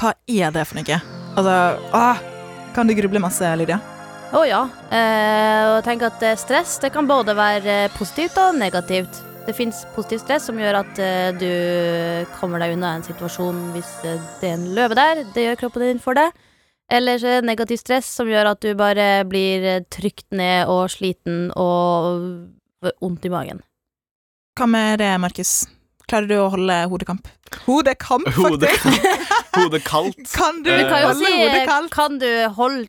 hva er det for noe? Altså, åh, kan du gruble masse, Lydia? Å ja. Eh, og tenker at eh, stress det kan både være eh, positivt og negativt. Det fins positivt stress som gjør at eh, du kommer deg unna en situasjon hvis eh, det er en løve der. Det gjør kroppen din for deg. Eller så er det negativt stress som gjør at du bare blir trykt ned og sliten og vondt i magen. Hva med det, Markus? Klarer du å holde hodekamp? Hodekamp, faktisk! Hodekamp. Hodekaldt. Kan du Eh, Du kan jo holde si hodekaldt? Kan du holde,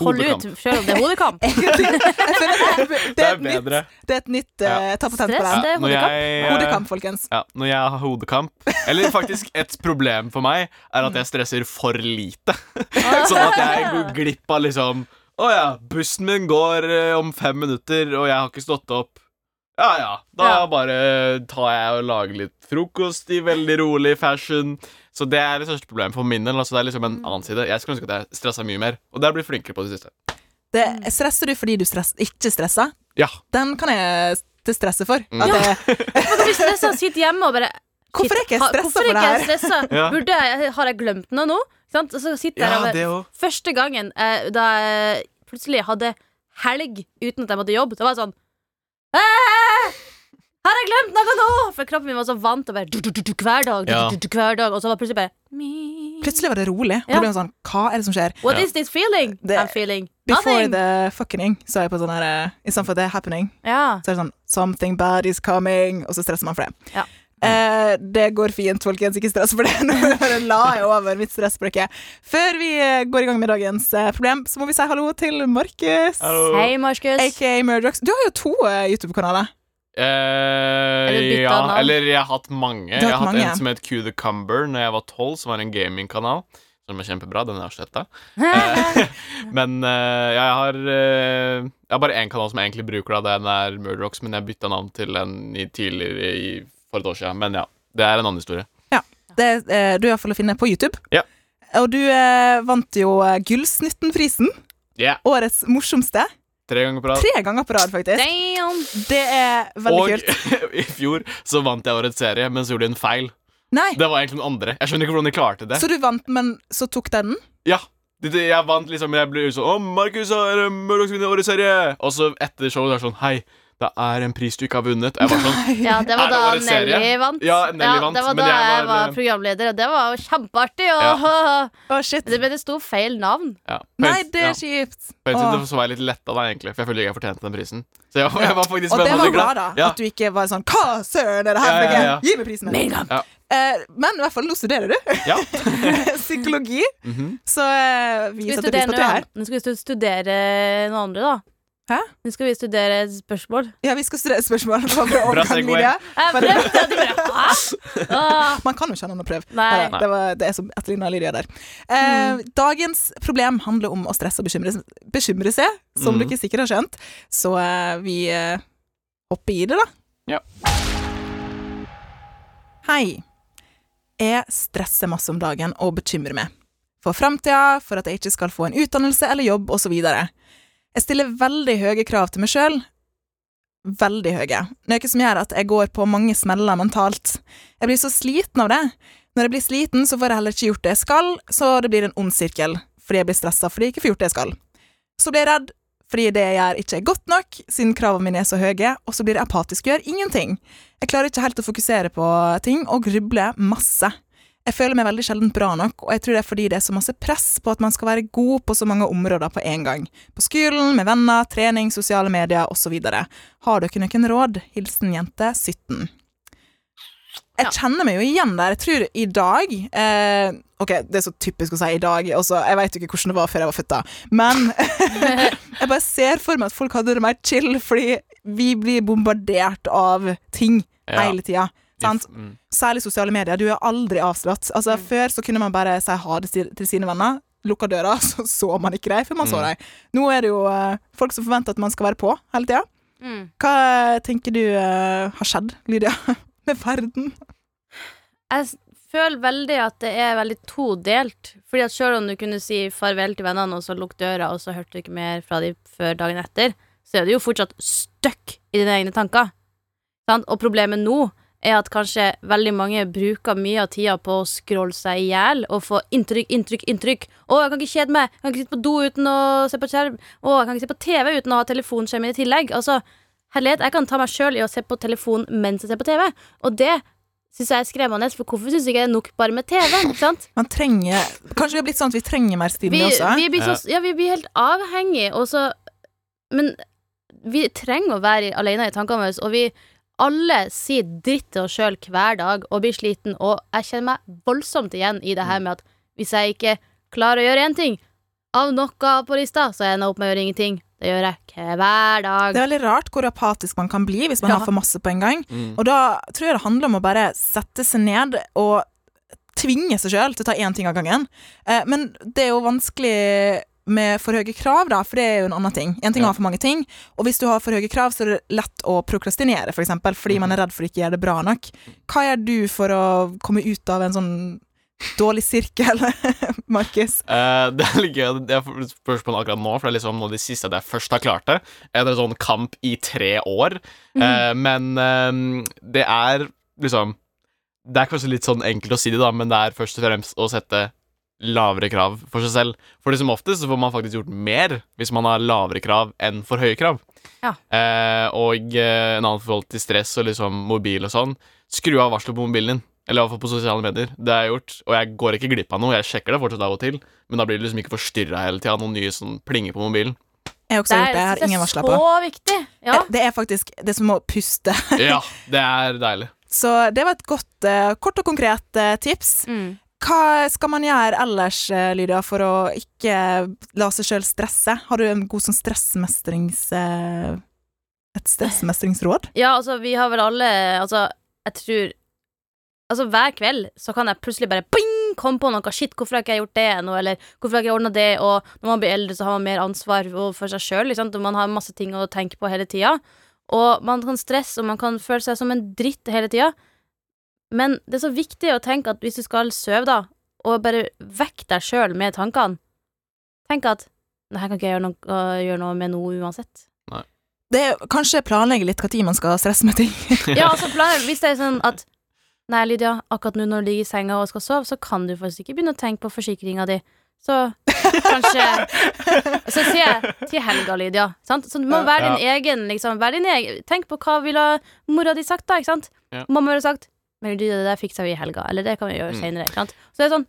hold ut selv om det er hodekamp? Det, er bedre. det er et nytt uh, ta patent på det hodekamp. jeg, Hodekamp, folkens. Ja, når jeg har hodekamp Eller faktisk et problem for meg Er at jeg stresser for lite Sånn at jeg går glipp av liksom Å ja, bussen min går eh, om fem minutter Og jeg har ikke stått opp Ja ja, da Ja. bare tar jeg og lager litt frokost I veldig rolig fashion Så det er det største problemet for min del altså Det er liksom en annen side Jeg skulle ønske at jeg stressa mye mer Og det har jeg blitt flinkere på det siste Det, stresser du fordi du stress, ikke stresser? Ja, Den kan jeg til stresse for. Mm. At jeg, hvis stressa sitter hjemme og bare hvorfor er ikke jeg Ha- stressa for det her? stressa? Ja. Burde jeg, har jeg glemt noe nå? Sant? Og så sitter jeg ja det også Første gangen eh, da jeg plutselig hadde helg uten at jeg måtte jobbe, da var jeg sånn «Æ, Har jeg glemt noe nå? For kroppen min var så vant til å bare du, du, du, du, hver dag, du, Ja. du, du, du, hver dag. Og så var det plutselig bare. Plutselig var det rolig. Og Ja. ble sånn, Hva er det som skjer? What is this feeling? Det- I'm feeling Before nothing. the fucking så er jeg på sånn her eh, Istedenfor the happening, Ja. så er det sånn Something bad is coming, og så stresser man for det. Ja. Eh, det går fint, folkens. Ikke stress for det. Nå bare la jeg over mitt stress på dere. Før vi eh, går i gang med dagens eh, problem, så må vi si hallo til Markus. Hei, Markus. Aka Murdrocks. Du har jo to eh, YouTube-kanaler. Eh, Eller ja, navn. eller jeg har hatt mange. har Jeg har hatt mange. en som het Q the Cumber Når jeg var tolv, som var en gamingkanal. Som er kjempebra. Den er sletta. Eh, men eh, jeg har eh, Jeg har bare én kanal som jeg egentlig bruker, da. Den er Murdrocks, men jeg bytta navn til en i tidligere i, for et år siden. Men ja, det er en annen historie. Ja, Det, er du er iallfall å finne på YouTube. Ja. Og du eh, vant jo eh, Gullsnuttenprisen. Yeah, Årets morsomste. Tre ganger på rad. Tre ganger på rad, faktisk. Damn. Det er veldig Og kult. i fjor så vant jeg årets serie, men så gjorde de en feil. Nei, Det var egentlig noen andre. Jeg skjønner ikke hvordan de klarte det. så du vant, men så tok de den? Ja. Jeg vant liksom Jeg ble sånn Å, Markus har eh, Murdochs vinner årets serie. Og så etter showet er det sånn Hei, det er en pris du ikke har vunnet. Jeg var sånn Ja, det var da det? Nelly vant. Ja, Nelly vant, Det var da jeg jeg var, var eh, programleder, og det var jo kjempeartig. Og Å, shit. det, men det sto feil navn. ja. Nei, det er kjipt. På en Åh. side så var jeg litt letta, da, egentlig. For jeg følte ikke jeg fortjente den prisen. Så jeg, jeg var faktisk Og det var bra, da. Ja. At du ikke var sånn Hva søren er det her for ja, noe? ja. Gi meg prisen. Med en gang. Ja. Eh, men i hvert fall, nå studerer du Ja. psykologi, Mhm. så uh, vi setter pris på at du er her. Nå skal vi studere noe andre, da. Hæ? Nå skal vi studere et spørsmål. Ja, vi skal studere et spørsmål. Bra segway. Man kan jo ikke ha noen å prøve. Nei. Det, var, det er som etterligna Lydia der. Eh, Dagens problem handler om å stresse og bekymre, bekymre seg, som du dere sikkert har skjønt. Så eh, vi eh, hopper i det, da. Ja. Hei. Jeg stresser masse om dagen og bekymrer meg. For framtida, for at jeg ikke skal få en utdannelse eller jobb, osv. Jeg stiller veldig høye krav til meg sjøl. Veldig høye. Noe som gjør at jeg går på mange smeller mentalt. Jeg blir så sliten av det. Når jeg blir sliten, så får jeg heller ikke gjort det jeg skal, så det blir en ond sirkel. Fordi jeg blir stressa fordi jeg ikke får gjort det jeg skal. Så blir jeg redd fordi det jeg gjør, ikke er godt nok, siden kravene mine er så høye, og så blir jeg apatisk og gjør ingenting. Jeg klarer ikke helt å fokusere på ting, og grubler masse. Jeg føler meg veldig sjelden bra nok, og jeg tror det er fordi det er så masse press på at man skal være god på så mange områder på en gang. På skolen, med venner, trening, sosiale medier osv. Har dere noen råd? Hilsen jente 17. Jeg kjenner meg jo igjen der. Jeg tror i dag eh, Ok, det er så typisk å si i dag. Også, jeg vet jo ikke hvordan det var før jeg var født, da. Men jeg bare ser for meg at folk hadde det mer chill, fordi vi blir bombardert av ting Ja. hele tida. Sant? Mm. Særlig sosiale medier. Du er aldri avslått. Altså, Før så kunne man bare si ha det til sine venner. lukka døra, så så man ikke dem før man så Mm. dem. Nå er det jo uh, folk som forventer at man skal være på hele tida. Mm. Hva tenker du uh, har skjedd, Lydia, med verden? Jeg føler veldig at det er veldig todelt. Fordi at selv om du kunne si farvel til vennene, og så lukke døra, og så hørte du ikke mer fra dem før dagen etter, så er du jo fortsatt stuck i dine egne tanker. Sant? Og problemet nå er at kanskje veldig mange bruker mye av tida på å scrolle seg i hjel og få inntrykk, inntrykk, inntrykk. 'Å, jeg kan ikke kjede meg. Jeg kan ikke sitte på do uten å se på skjerm.' 'Å, jeg kan ikke se på TV uten å ha telefonskjerm i tillegg.' Altså, herlighet, jeg kan ta meg sjøl i å se på telefon mens jeg ser på TV, og det syns jeg er skremmende, for hvorfor syns jeg ikke det er nok bare med TV? Ikke sant? Man trenger Kanskje vi har blitt sånn at vi trenger mer stimuli også? vi, blir så, ja, vi blir helt avhengige, og så Men vi trenger å være alene i tankene våre, og vi alle sier dritt til oss sjøl hver dag og blir sliten, og jeg kjenner meg voldsomt igjen i det her med at hvis jeg ikke klarer å gjøre én ting av noe på lista, så ender jeg opp med å gjøre ingenting. Det gjør jeg hver dag. Det er veldig rart hvor apatisk man kan bli hvis man Ja. har for masse på en gang. Mm. Og da tror jeg det handler om å bare sette seg ned og tvinge seg sjøl til å ta én ting av gangen. Eh, men det er jo vanskelig med for høye krav, da, for det er jo en annen ting. En ting er å ha for mange ting, og hvis du har for høye krav, så er det lett å prokrastinere, for eksempel, fordi man er redd for å ikke gjøre det bra nok. Hva gjør du for å komme ut av en sånn dårlig sirkel, Markus? Uh, det er litt gøy. Det er spørsmålet akkurat nå, for det er liksom noe av det siste jeg først har klart det. Etter en sånn kamp i tre år. Eh, men uh, det er liksom Det er kanskje litt sånn enkelt å si det, da, men det er først og fremst å sette lavere krav for seg selv. For det som oftest så får man faktisk gjort mer hvis man har lavere krav enn for høye krav. Ja. Eh, og eh, en annen forhold til stress og liksom mobil og sånn. Skru av varselet på mobilen din. Eller i hvert fall på sosiale medier. Det har jeg gjort. Og jeg går ikke glipp av noe. Jeg sjekker det fortsatt av og til, men da blir det liksom ikke forstyrra hele tida av noen nye sånn plinger på mobilen. Jeg har også gjort det, jeg har ingen varsler på. så viktig. Ja. Det er faktisk det er som å puste. Ja, det er deilig. Så det var et godt, eh, kort og konkret eh, tips. Mm. Hva skal man gjøre ellers, eh, Lydia, for å ikke la seg sjøl stresse? Har du en god sånn stressmestrings... eh, Et stressmestringsråd? Ja, altså, vi har vel alle Altså, jeg tror Altså, hver kveld så kan jeg plutselig bare bing! komme på noe. Shit, hvorfor har ikke jeg gjort det ennå? Eller hvorfor har ikke jeg ordna det? Og når man blir eldre, så har man mer ansvar for seg sjøl, og man har masse ting å tenke på hele tida. Og man kan stresse, og man kan føle seg som en dritt hele tida. Men det er så viktig å tenke at hvis du skal sove, da, og bare vekk deg sjøl med tankene Tenk at det her kan ikke jeg gjøre noe, gjøre noe med noe uansett. Det er kanskje planlegge litt når man skal stresse med ting. Ja, altså planlegge Hvis det er sånn at Nei, Lydia, akkurat nå når du ligger i senga og skal sove, så kan du faktisk ikke begynne å tenke på forsikringa di. Så kanskje Så sier jeg til helga, Lydia. Sant? Så du må være din egen, liksom. Vær din egen. Tenk på hva ville mora di sagt, da, ikke sant? Ja. Mamma ville sagt Men det der fikser vi i helga. Eller det kan vi gjøre Mm. seinere. Så det er sånn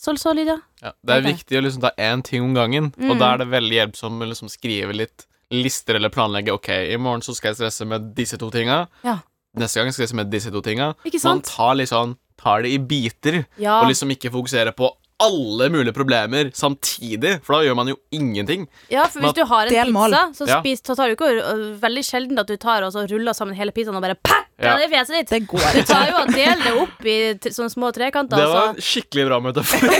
Sol, sol, Lydia. Ja, det er viktig å liksom ta én ting om gangen, Mm. og da er det veldig hjelpsomt å liksom skrive litt lister eller planlegge. Ok, i morgen så skal jeg stresse med disse to tinga. Ja. Neste gang skal jeg stresse med disse to tinga. Man tar sånn Tar det i biter, Ja. og liksom ikke fokusere på alle mulige problemer samtidig, for da gjør man jo ingenting. Ja, for hvis du har en Delmål. pizza, så, spis, så tar du ikke øh, Veldig sjelden at du tar og så ruller sammen hele pizzaen og bare pakker Ja. det er fjeset ditt. Det går Du tar jo og deler det opp i sånne små trekanter. Det var altså. skikkelig bra metafor.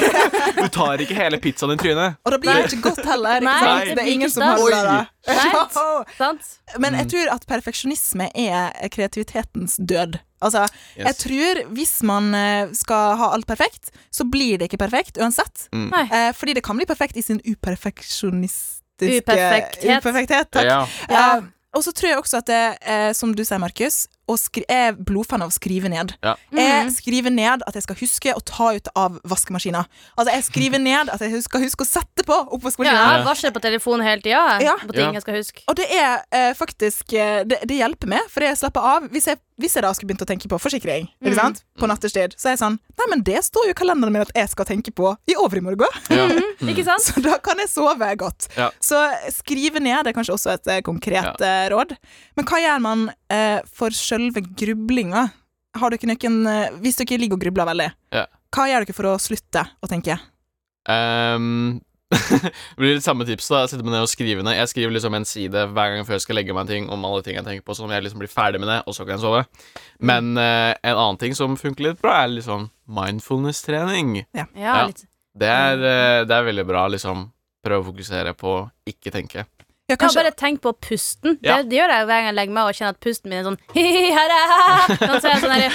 Du tar ikke hele pizzaen i trynet. Og da blir det ikke godt heller. Ikke Nei, sant? det Det er ingen som har det. Right. Men jeg tror at perfeksjonisme er kreativitetens død. Altså, jeg tror hvis man eh, skal ha alt perfekt, så blir det ikke perfekt uansett. Mm. Nei. Eh, fordi det kan bli perfekt i sin uperfeksjonistiske Uperfekthet. uperfekthet. Takk. Ja. Ja. Eh, og så tror jeg også at det, eh, som du sier, Markus, jeg er blodfan av å skrive ned. Ja. Jeg Mhm. skriver ned at jeg skal huske å ta ut av vaskemaskina. Altså, jeg skriver ned at jeg skal huske å sette på Ja, oppvaskmaskina. jeg varsler på telefonen hele tida. Ja. På ting Ja. jeg skal huske. Og det er eh, faktisk eh, det, det hjelper meg, for jeg slapper av. Hvis jeg, hvis jeg da skulle begynt å tenke på forsikring ikke Mhm. sant? på nattestid, så er jeg sånn Nei, men det står jo i kalenderen min at jeg skal tenke på i overmorgen. Ja. Ikke sant? Så da kan jeg sove godt. Ja. Så skrive ned er kanskje også et eh, konkret eh, råd. Men hva gjør man eh, for sjølve grublinga? Har dere noen eh, Hvis dere ligger og grubler veldig, Ja. hva gjør dere for å slutte å tenke? Um, det blir litt samme tips. da Sitter meg ned og skrive ned. Jeg skriver liksom en side hver gang før jeg skal legge meg en ting om alle ting jeg tenker på, sånn at jeg liksom blir ferdig med det, og så kan jeg sove. Men uh, en annen ting som funker litt bra, er sånn mindfulness-trening. Ja, Ja. litt Det er, eh, det er veldig bra, liksom. Prøve å fokusere på ikke tenke. Ja, Ja, kanskje, bare tenk på pusten. Ja. Det, det gjør jeg hver gang jeg legger meg og kjenner at pusten min er sånn hi-hi, her er jeg. Men så er jeg sånn herre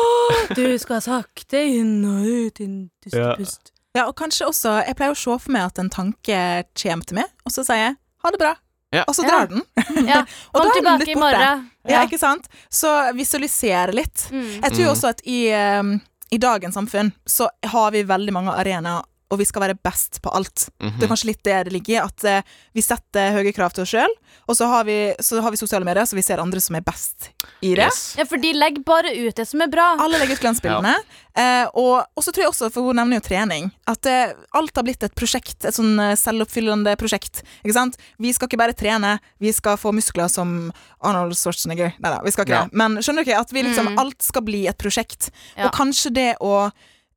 Du skal sakte inn og ut, din pust, Ja. pust. ja, og kanskje også Jeg pleier å se for meg at en tanke kommer til meg, og så sier jeg ha det bra. Ja. Og så Ja. drar den. Ja, Og kom da er den litt i borte. morgen. Ja, Ja. ikke sant? Så visualisere litt. Mm. Jeg tror Mm. også at i, um, i dagens samfunn så har vi veldig mange arenaer, og vi skal være best på alt. Mhm. Det er kanskje litt det det ligger i, at eh, vi setter høye krav til oss sjøl, og så har, vi, så har vi sosiale medier, så vi ser andre som er best i det. Yes. Ja, for de legger bare ut det som er bra. Alle legger ut glansbildene. Eh, og, og så tror jeg også, for hun nevner jo trening, at eh, alt har blitt et prosjekt, et sånn eh, selvoppfyllende prosjekt. Ikke sant? Vi skal ikke bare trene, vi skal få muskler som Arnold Schwarzenegger. Nei da, vi skal ikke Ja. det. Men skjønner du ikke? At vi liksom, Mm. alt skal bli et prosjekt. Ja. Og kanskje det å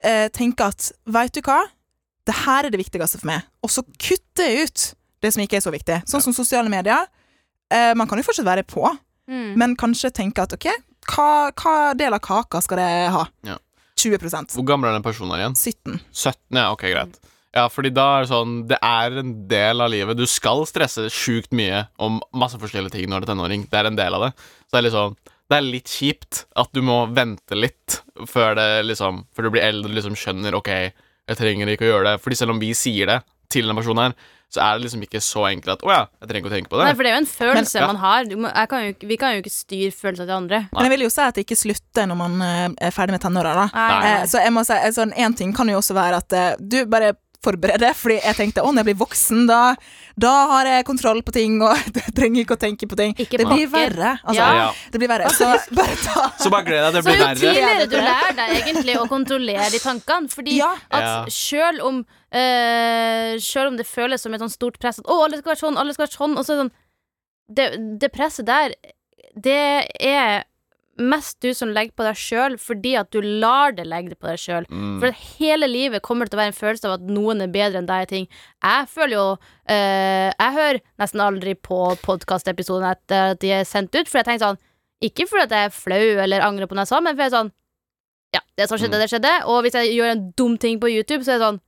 eh, tenke at veit du hva, det her er det viktigste for meg, og så kutter jeg ut det som ikke er så viktig. Sånn som sosiale medier. Eh, man kan jo fortsatt være på, Mm. men kanskje tenke at ok, hva, hva del av kaka skal det ha? Ja. 20 Hvor gammel er den personen igjen? 17. 17, ja, ok, greit. Ja, fordi da er det sånn Det er en del av livet. Du skal stresse sjukt mye om masse forskjellige ting når du er tenåring. Det er en del av det. Så det er litt sånn Det er litt kjipt at du må vente litt før det liksom Før du blir eldre og liksom skjønner OK, jeg trenger ikke å gjøre det. Fordi selv om vi sier det til denne personen her, så er det liksom ikke så enkelt at Å ja, jeg trenger ikke å tenke på det. Nei, for det er jo en følelse Men- ja. man har. Du må, jeg kan jo, vi kan jo ikke styre følelser til andre. Men jeg vil jo si at det ikke slutter når man eh, er ferdig med tenåra. da. Nei. Eh, så jeg må si, sånn, En ting kan jo også være at eh, du bare forbereder, fordi jeg tenkte å, når jeg blir voksen, da, da har jeg kontroll på ting, og trenger ikke å tenke på ting. Ikke det blir verre. Altså, Ja. Det blir verre. Så bare ta Så bare gled deg, det Så jo tidligere du lærer deg egentlig å kontrollere de tankene. Fordi Ja. at sjøl om øh, Selv om det føles som et sånn stort press at 'Å, alle skal være sånn, alle skal være sånn', og så er det sånn Det, det presset der, det er mest du som legger på deg sjøl fordi at du lar det legge det på deg sjøl. Mm. For hele livet kommer det til å være en følelse av at noen er bedre enn deg i ting. Jeg føler jo eh, Jeg hører nesten aldri på podkastepisoden etter at de er sendt ut, for jeg tenker sånn Ikke fordi at jeg er flau eller angrer på noe jeg sa, men fordi jeg er sånn Ja, det som skjedde, Mm. det skjedde. Og hvis jeg gjør en dum ting på YouTube, så er det sånn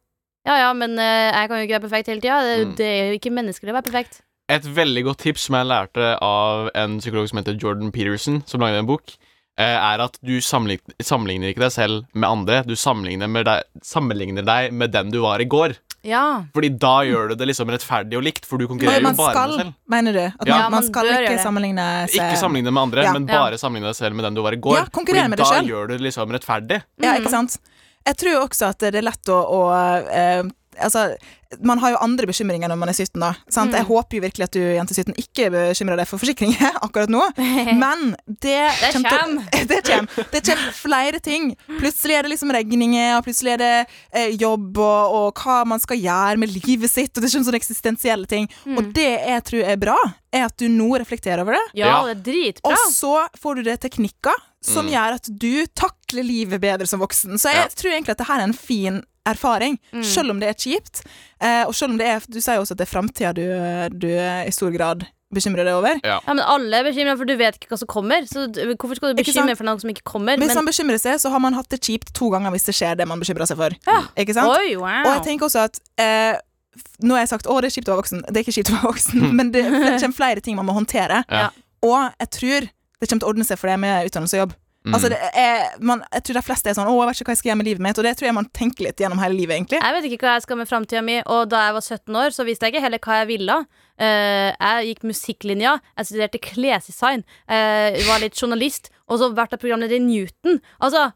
Ja ja, men eh, jeg kan jo ikke være perfekt hele tida. Det, Mm. det er jo ikke menneskelig å være perfekt. Et veldig godt tips som jeg lærte av en psykolog som heter Jordan Peterson, som lagde en bok, eh, er at du sammenligner, sammenligner ikke deg selv med andre. Du sammenligner, med deg, sammenligner deg med den du var i går. Ja. Fordi da gjør du det liksom rettferdig og likt, for du konkurrerer jo bare skal, med deg selv. mener du? At Ja. man, man man skal ikke sammenligne seg Ikke sammenligne med andre, Ja. men Ja. bare sammenligne deg selv med den du var i går. Ja, Fordi med deg da selv. gjør du det liksom rettferdig. Ja, Mm. ikke sant? Jeg tror også at det er lett å, å eh, Altså, man har jo andre bekymringer når man er 17, da. Sant? Mm. Jeg håper jo virkelig at du, jente 17, ikke bekymrer deg for forsikringer akkurat nå. Men det Det kommer kjem. det kommer. Det kommer flere ting. Plutselig er det liksom regninger, og plutselig er det eh, jobb, og, og hva man skal gjøre med livet sitt, og det kommer sånne eksistensielle ting. Mm. Og det jeg tror er bra, er at du nå reflekterer over det. Ja, Ja. det er dritbra. Og så får du det teknikker som Mm. gjør at du takler livet bedre som voksen. Så jeg Ja. tror egentlig at det her er en fin erfaring, Mm. selv om det er kjipt. Eh, og selv om det er Du sier jo også at det er framtida du, du i stor grad bekymrer deg over. Ja, men alle er bekymra, for du vet ikke hva som kommer. Så hvorfor skal du bekymre deg for noe som ikke kommer? Hvis Men, man bekymrer seg, så har man hatt det kjipt to ganger hvis det skjer det man bekymrer seg for. Ja. Ikke sant? oi, wow. Og jeg tenker også at eh, Nå har jeg sagt å det er kjipt å være voksen. Det er ikke kjipt å være voksen, men det, det kommer flere ting man må håndtere. Ja. Og jeg tror det kommer til å ordne seg for deg med utdannelse og jobb. Mm. Altså det er, man, jeg tror de fleste er sånn 'Å, jeg vet ikke hva jeg skal gjøre med livet mitt', og det tror jeg man tenker litt gjennom hele livet, egentlig. Jeg vet ikke hva jeg skal med framtida mi, og da jeg var 17 år, så visste jeg ikke heller hva jeg ville. Uh, jeg gikk musikklinja, jeg studerte klesdesign, jeg var litt journalist, og så ble jeg programleder i Newton. Altså,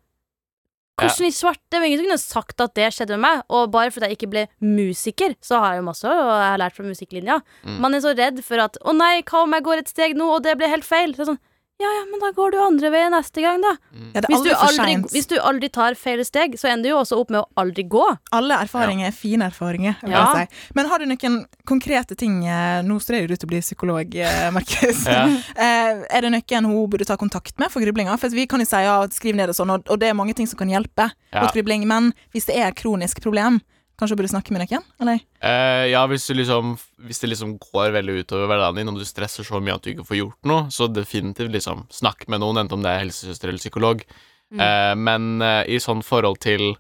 hvordan i svarte? Det var ingen som kunne sagt at det skjedde med meg, og bare fordi jeg ikke ble musiker, så har jeg jo masse og jeg har lært fra musikklinja. Mm. Man er så redd for at 'Å nei, hva om jeg går et steg nå, og det blir helt feil?' Så sånn, ja, ja, men da går du andre veien neste gang, da. Ja, er Hvis du, aldri hvis du aldri tar feil steg, så ender du jo også opp med å aldri gå. Alle erfaringer er fine erfaringer. vil Ja. jeg si. Men har du noen konkrete ting eh, Nå strever du til å bli psykolog, eh, Markus. Ja. Eh, er det noen hun burde ta kontakt med for griblinga? For vi kan jo si ja, skriv ned og sånn, og, og det er mange ting som kan hjelpe Ja. mot gribling, Men hvis det er et kronisk problem, kanskje du burde snakke med deg igjen? Eller? Eh, ja, hvis, du liksom, hvis det liksom går veldig utover hverdagen din, og du stresser så mye at du ikke får gjort noe, så definitivt liksom snakk med noen, enten om det er helsesøster eller psykolog. Mm. Eh, men eh, i sånn forhold til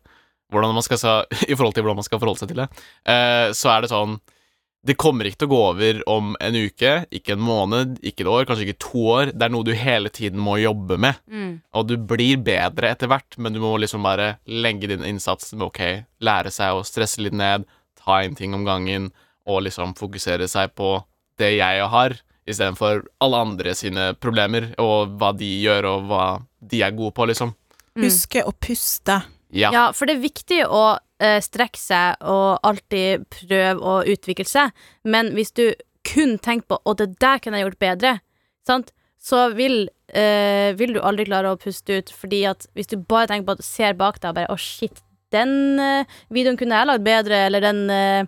hvordan man skal I forhold til hvordan man skal forholde seg til det, eh, så er det sånn Det kommer ikke til å gå over om en uke, ikke en måned, ikke et år, kanskje ikke to år. Det er noe du hele tiden må jobbe med. Mm. Og du blir bedre etter hvert, men du må liksom bare legge din innsats med ok, lære seg å stresse litt ned, ta en ting om gangen, og liksom fokusere seg på det jeg har, istedenfor alle andre sine problemer, og hva de gjør, og hva de er gode på, liksom. Mm. Huske å puste. Ja. Ja, for det er viktig å strekke seg og alltid prøve å utvikle seg, men hvis du kun tenker på 'å, det der kunne jeg gjort bedre', sant? så vil, eh, vil du aldri klare å puste ut, fordi at hvis du bare tenker på at du ser bak deg og bare 'å, shit, den eh, videoen kunne jeg lagd bedre', eller den, eh,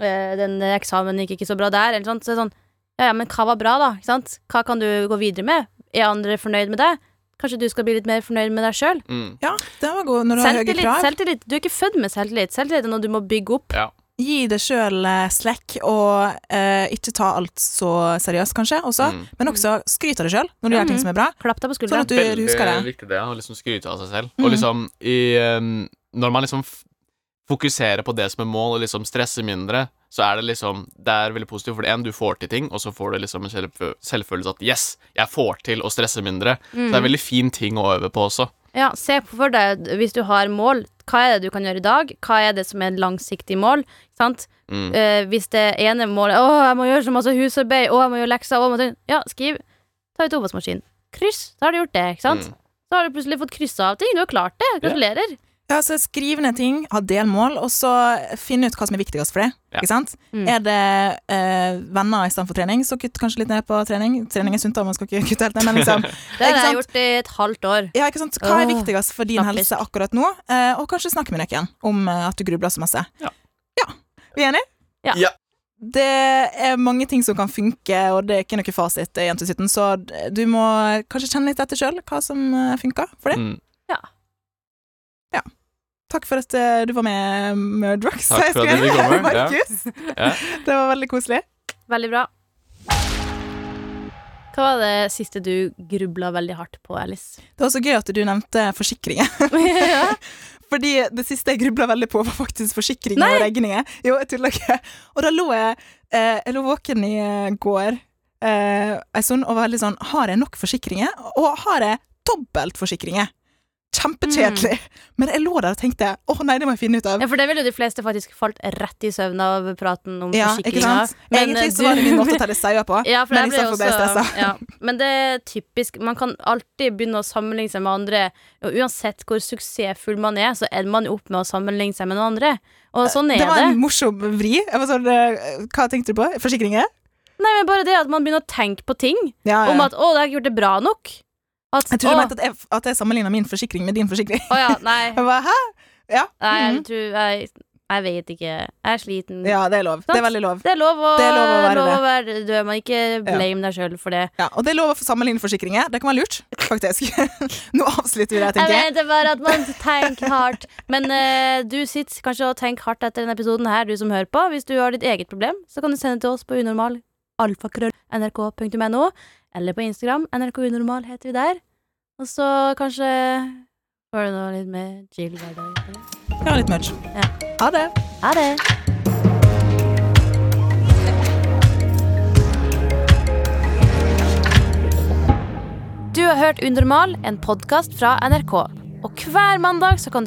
eh, den eksamen gikk ikke så bra der, eller sånt, så er det sånn ja, ja, men hva var bra, da? Hva kan du gå videre med? Er andre fornøyd med det? Kanskje du skal bli litt mer fornøyd med deg sjøl? Mm. Ja, den var god når du har høye Selvtillit, krav. selvtillit. Du er ikke født med selvtillit. Selvtillit er noe du må bygge opp. ja. Gi deg sjøl slekk, og eh, ikke ta alt så seriøst, kanskje, også. Mm. Men også skryt av deg sjøl når du gjør ting som er bra. Klapp deg på Sånn at du Veldig husker det. viktig det, å liksom skryte av seg selv. Og liksom i, um, Når man liksom f fokuserer på det som er mål, og liksom stresser mindre, så er det liksom Det er veldig positivt, for det en, du får til ting, og så får du liksom en selvfølelse at yes, jeg får til å stresse mindre. Så det er en veldig fin ting å øve på også. Ja, se for deg, hvis du har mål, hva er det du kan gjøre i dag? Hva er det som er et langsiktig mål? Sant? Mm. Uh, hvis det ene målet Å, jeg må gjøre så masse husarbeid, å, jeg må gjøre lekser å, jeg må ta-» Ja, skriv. Ta ut oppvaskmaskinen. Kryss. Da har du gjort det, ikke sant? Mm. Så har du plutselig fått kryssa av ting. Du har klart det. Gratulerer. Ja, så Skriv ned ting, ha delmål, og så finne ut hva som er viktigst for deg. Ja. Ikke sant? Mm. Er det eh, venner istedenfor trening, så kutt kanskje litt ned på trening. Trening er sunt, da, man skal ikke kutte helt ned, men liksom Det har jeg gjort i et halvt år. Ja, ikke sant? Hva er Åh, viktigst for din knappest. helse akkurat nå? Eh, og kanskje snakke med noen om eh, at du grubler så masse. Ja. ja. Vi er enige? Ja. Ja. Det er mange ting som kan funke, og det er ikke noe fasit, eh, jente 17, så du må kanskje kjenne litt etter sjøl hva som eh, funker for deg. Mm. Takk for at eh, du var med, Murdrocks. Takk for at du fikk komme, ja. Markus. Ja. Det var veldig koselig. Veldig bra. Hva var det siste du grubla veldig hardt på, Alice? Det var så gøy at du nevnte forsikringer. ja. Fordi det siste jeg grubla veldig på, var faktisk forsikringer Nei! og regninger. Jo, jeg tuller ikke. Og da lå jeg eh, Jeg lå våken i eh, går eh, en stund og var veldig sånn Har jeg nok forsikringer? Og har jeg dobbeltforsikringer? Kjempekjedelig. Men jeg lå der og tenkte å nei, det må jeg finne ut av. Ja, for det ville jo de fleste faktisk falt rett i søvn av praten om Ja, ikke forsikringer. sant? Egentlig så var det min måte å telle sauer på. Ja, Men istedenfor ble jeg stressa. Ja. Men det er typisk. Man kan alltid begynne å sammenligne seg med andre. Og uansett hvor suksessfull man er, så ender man jo opp med å sammenligne seg med noen andre. Og sånn er Det var det. en morsom vri. Var sånn, eh, hva tenkte du på? Forsikringer? Nei, men bare det at man begynner å tenke på ting. Ja, ja. Om at 'å, det har ikke gjort det bra nok'. At, Jeg å, mente at jeg, at jeg sammenligna min forsikring med din forsikring. å ja, nei. Jeg bare, hæ? Ja. nei jeg mhm. tror jeg, jeg vet ikke. Jeg er sliten. ja, det er lov. Det er veldig lov. Det er lov å, Det er lov å være lov å være død. Man ikke blame deg sjøl for det. Ja, og det er lov å sammenligne forsikringer. Det kan være lurt, faktisk. Nå avslutter vi det, tenker jeg. vet det bare at man tenker hardt. Men uh, du sitter kanskje og tenker hardt etter denne episoden her, du som hører på. Hvis du har ditt eget problem, så kan du sende det til oss på unormal alfakrøll nrk.no, eller på Instagram. NRK Unormal heter vi der. Og så kanskje får du noe litt mer chill hverdag. Ja, litt much. Ja. Ha det. Ha det! Du har hørt Unormal, en podkast fra NRK. Og hver mandag så kan